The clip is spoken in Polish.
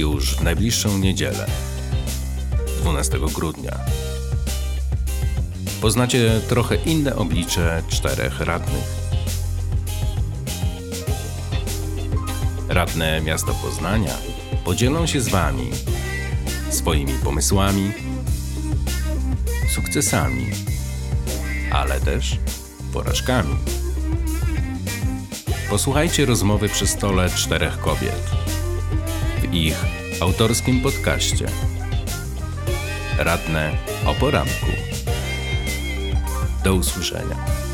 już w najbliższą niedzielę, 12 grudnia. Poznacie trochę inne oblicze czterech radnych. Radne miasta Poznania podzielą się z Wami swoimi pomysłami, sukcesami, ale też porażkami. Posłuchajcie rozmowy przy stole czterech kobiet w ich autorskim podcaście. Radne o poranku. Do usłyszenia.